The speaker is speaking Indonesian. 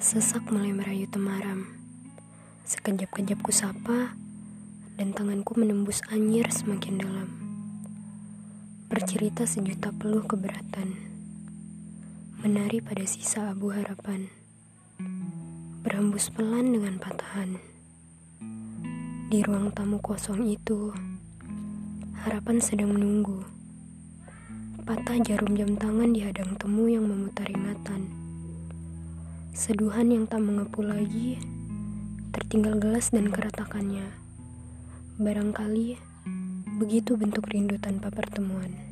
Sesak mulai merayu temaram. Sekejap-kejap ku sapa, dan tanganku menembus anyir semakin dalam. Bercerita sejuta peluh keberatan. Menari pada sisa abu harapan. Berhembus pelan dengan patahan. Di ruang tamu kosong itu, harapan sedang menunggu. Patah jarum jam tangan di hadang temu yang memutar ingatan Seduhan yang tak mengepu lagi, tertinggal gelas dan keretakannya. Barangkali begitu bentuk rindu tanpa pertemuan.